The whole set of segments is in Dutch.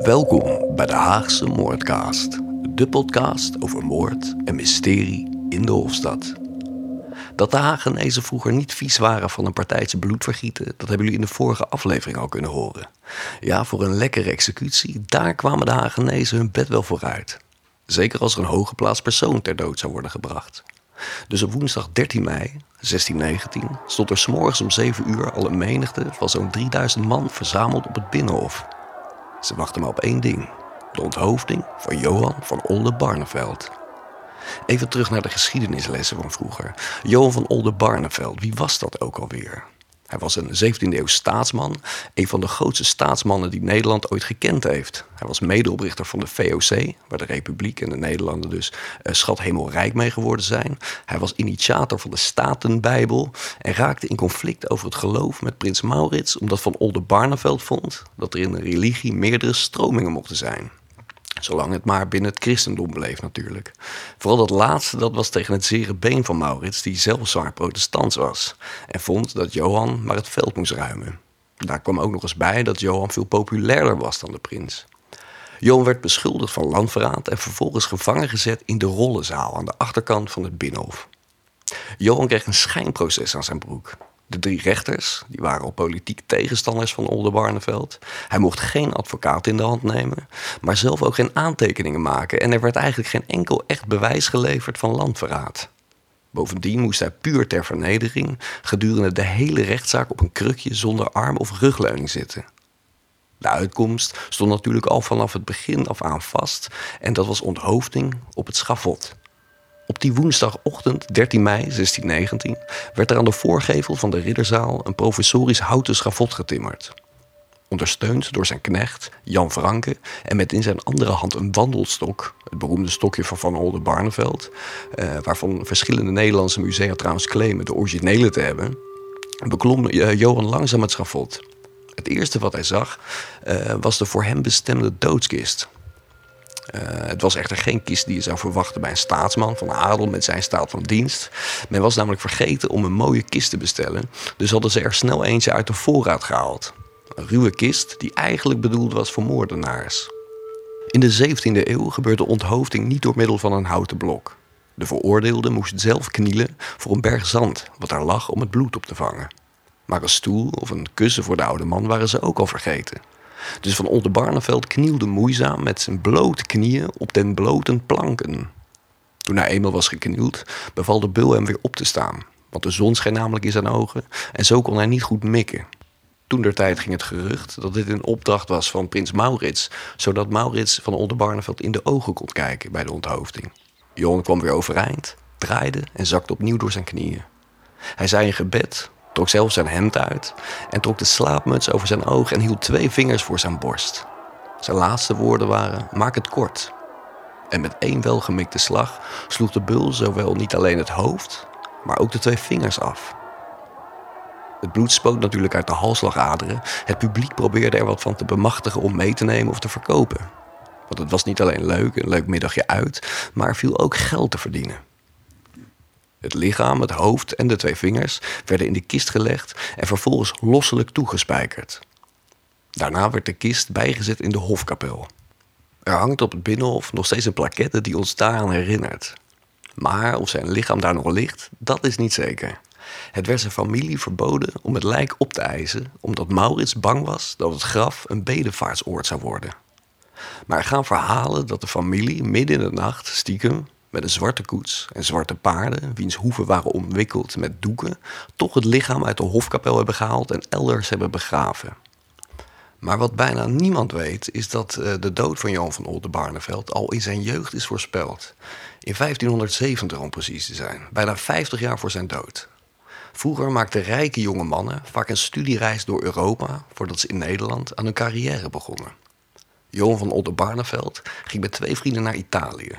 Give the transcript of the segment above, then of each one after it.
Welkom bij de Haagse Moordcast, de podcast over moord en mysterie in de Hofstad. Dat de Hagenezen vroeger niet vies waren van een partijtje bloedvergieten, dat hebben jullie in de vorige aflevering al kunnen horen. Ja, voor een lekkere executie, daar kwamen de Hagenezen hun bed wel vooruit. Zeker als er een hooggeplaatst persoon ter dood zou worden gebracht. Dus op woensdag 13 mei 1619 stond er s'morgens om 7 uur al een menigte van zo'n 3000 man verzameld op het Binnenhof. Ze wachten maar op één ding: de onthoofding van Johan van Oldenbarneveld. Even terug naar de geschiedenislessen van vroeger. Johan van Oldenbarneveld, wie was dat ook alweer? Hij was een 17e-eeuw staatsman, een van de grootste staatsmannen die Nederland ooit gekend heeft. Hij was medeoprichter van de VOC, waar de Republiek en de Nederlanden dus uh, schat hemelrijk mee geworden zijn. Hij was initiator van de Statenbijbel en raakte in conflict over het geloof met prins Maurits, omdat Van Oldenbarneveld vond dat er in een religie meerdere stromingen mochten zijn. Zolang het maar binnen het christendom bleef natuurlijk. Vooral dat laatste dat was tegen het zere been van Maurits, die zelf zwaar protestants was. En vond dat Johan maar het veld moest ruimen. Daar kwam ook nog eens bij dat Johan veel populairder was dan de prins. Johan werd beschuldigd van landverraad en vervolgens gevangen gezet in de rollenzaal aan de achterkant van het binnenhof. Johan kreeg een schijnproces aan zijn broek. De drie rechters, die waren al politiek tegenstanders van Oldenbarneveld. Hij mocht geen advocaat in de hand nemen, maar zelf ook geen aantekeningen maken. En er werd eigenlijk geen enkel echt bewijs geleverd van landverraad. Bovendien moest hij puur ter vernedering gedurende de hele rechtszaak op een krukje zonder arm of rugleuning zitten. De uitkomst stond natuurlijk al vanaf het begin af aan vast en dat was onthoofding op het schavot. Op die woensdagochtend, 13 mei 1619, werd er aan de voorgevel van de ridderzaal een professorisch houten schavot getimmerd. Ondersteund door zijn knecht, Jan Franke, en met in zijn andere hand een wandelstok, het beroemde stokje van Van Oldenbarneveld, eh, waarvan verschillende Nederlandse musea trouwens claimen de originele te hebben, beklom eh, Johan langzaam het schavot. Het eerste wat hij zag uh, was de voor hem bestemde doodskist, uh, het was echter geen kist die je zou verwachten bij een staatsman van adel met zijn staat van dienst. Men was namelijk vergeten om een mooie kist te bestellen, dus hadden ze er snel eentje uit de voorraad gehaald. Een ruwe kist die eigenlijk bedoeld was voor moordenaars. In de 17e eeuw gebeurde onthoofding niet door middel van een houten blok. De veroordeelde moest zelf knielen voor een berg zand, wat daar lag om het bloed op te vangen. Maar een stoel of een kussen voor de oude man waren ze ook al vergeten. Dus van Oldenbarneveld knielde moeizaam met zijn blote knieën op den blote planken. Toen hij eenmaal was geknield, beval de bul hem weer op te staan. Want de zon scheen namelijk in zijn ogen en zo kon hij niet goed mikken. Toen der tijd ging het gerucht dat dit een opdracht was van prins Maurits, zodat Maurits van Oldenbarneveld in de ogen kon kijken bij de onthoofding. Johan kwam weer overeind, draaide en zakte opnieuw door zijn knieën. Hij zei een gebed, trok zelf zijn hemd uit en trok de slaapmuts over zijn oog en hield twee vingers voor zijn borst. Zijn laatste woorden waren: Maak het kort. En met één welgemikte slag sloeg de bul zowel niet alleen het hoofd, maar ook de twee vingers af. Het bloed spoot natuurlijk uit de halsslagaderen. Het publiek probeerde er wat van te bemachtigen om mee te nemen of te verkopen. Want het was niet alleen leuk, een leuk middagje uit, maar viel ook geld te verdienen. Het lichaam, het hoofd en de twee vingers werden in de kist gelegd en vervolgens losselijk toegespijkerd. Daarna werd de kist bijgezet in de hofkapel. Er hangt op het binnenhof nog steeds een plaquette die ons daaraan herinnert. Maar of zijn lichaam daar nog ligt, dat is niet zeker. Het werd zijn familie verboden om het lijk op te eisen, omdat Maurits bang was dat het graf een bedevaartsoord zou worden. Maar er gaan verhalen dat de familie midden in de nacht stiekem met een zwarte koets en zwarte paarden, wiens hoeven waren omwikkeld met doeken, toch het lichaam uit de hofkapel hebben gehaald en elders hebben begraven. Maar wat bijna niemand weet, is dat eh, de dood van Johan van Oldenbarneveld al in zijn jeugd is voorspeld. In 1570 om precies te zijn, bijna 50 jaar voor zijn dood. Vroeger maakten rijke jonge mannen vaak een studiereis door Europa voordat ze in Nederland aan hun carrière begonnen. Johan van Oldenbarneveld ging met twee vrienden naar Italië,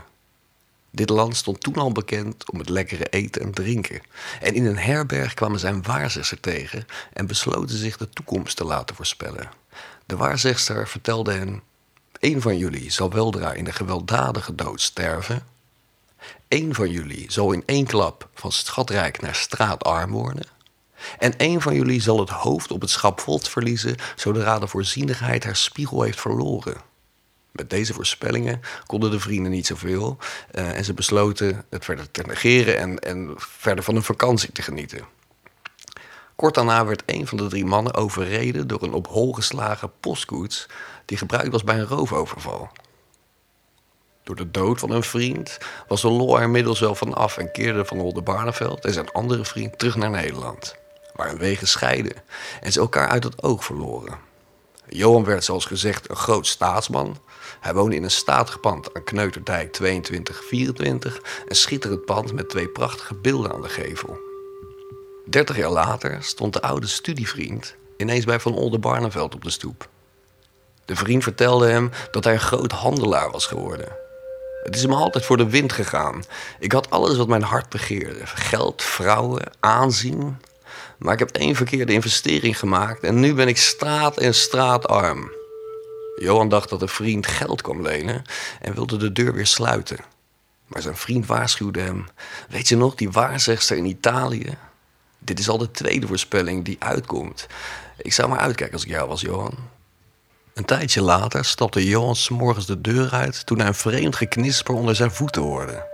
dit land stond toen al bekend om het lekkere eten en drinken. En in een herberg kwamen zijn waarzegster tegen en besloten zich de toekomst te laten voorspellen. De waarzegster vertelde hen: Een van jullie zal weldra in de gewelddadige dood sterven. Eén van jullie zal in één klap van schatrijk naar straatarm worden. En een van jullie zal het hoofd op het schapvot verliezen zodra de voorzienigheid haar spiegel heeft verloren. Met deze voorspellingen konden de vrienden niet zoveel uh, en ze besloten het verder te negeren en, en verder van hun vakantie te genieten. Kort daarna werd een van de drie mannen overreden door een op hol geslagen postkoets die gebruikt was bij een roofoverval. Door de dood van hun vriend was de lol er inmiddels wel van af en keerde Van Oldenbarneveld en zijn andere vriend terug naar Nederland, waar hun wegen scheiden en ze elkaar uit het oog verloren. Johan werd zoals gezegd een groot staatsman. Hij woonde in een statig pand aan Kneuterdijk 2224, een schitterend pand met twee prachtige beelden aan de gevel. Dertig jaar later stond de oude studievriend ineens bij Van Oldenbarneveld op de stoep. De vriend vertelde hem dat hij een groot handelaar was geworden. Het is hem altijd voor de wind gegaan. Ik had alles wat mijn hart begeerde: geld, vrouwen, aanzien. Maar ik heb één verkeerde investering gemaakt en nu ben ik straat en straatarm. Johan dacht dat een vriend geld kwam lenen en wilde de deur weer sluiten. Maar zijn vriend waarschuwde hem: Weet je nog, die waarzegster in Italië? Dit is al de tweede voorspelling die uitkomt. Ik zou maar uitkijken als ik jou was, Johan. Een tijdje later stapte Johan morgens de deur uit toen hij een vreemd geknisper onder zijn voeten hoorde.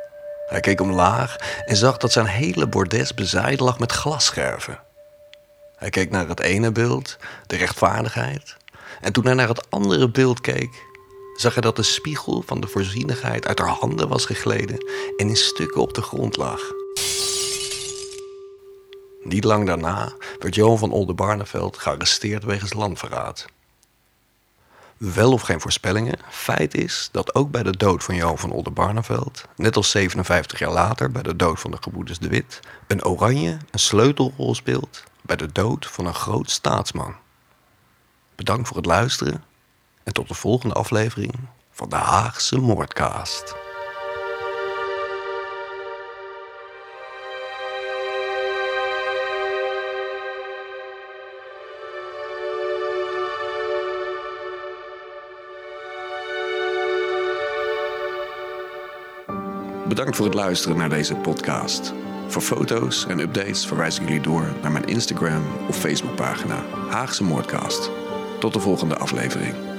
Hij keek omlaag en zag dat zijn hele bordes bezaaid lag met glasscherven. Hij keek naar het ene beeld, de rechtvaardigheid. En toen hij naar het andere beeld keek, zag hij dat de spiegel van de voorzienigheid uit haar handen was gegleden en in stukken op de grond lag. Niet lang daarna werd Johan van Oldenbarneveld gearresteerd wegens landverraad. Wel of geen voorspellingen, feit is dat ook bij de dood van Johan van Oldenbarneveld, net als 57 jaar later bij de dood van de gebroeders de Wit, een oranje een sleutelrol speelt bij de dood van een groot staatsman. Bedankt voor het luisteren en tot de volgende aflevering van de Haagse Moordcast. Bedankt voor het luisteren naar deze podcast. Voor foto's en updates verwijs ik jullie door naar mijn Instagram of Facebookpagina Haagse Moordcast. Tot de volgende aflevering.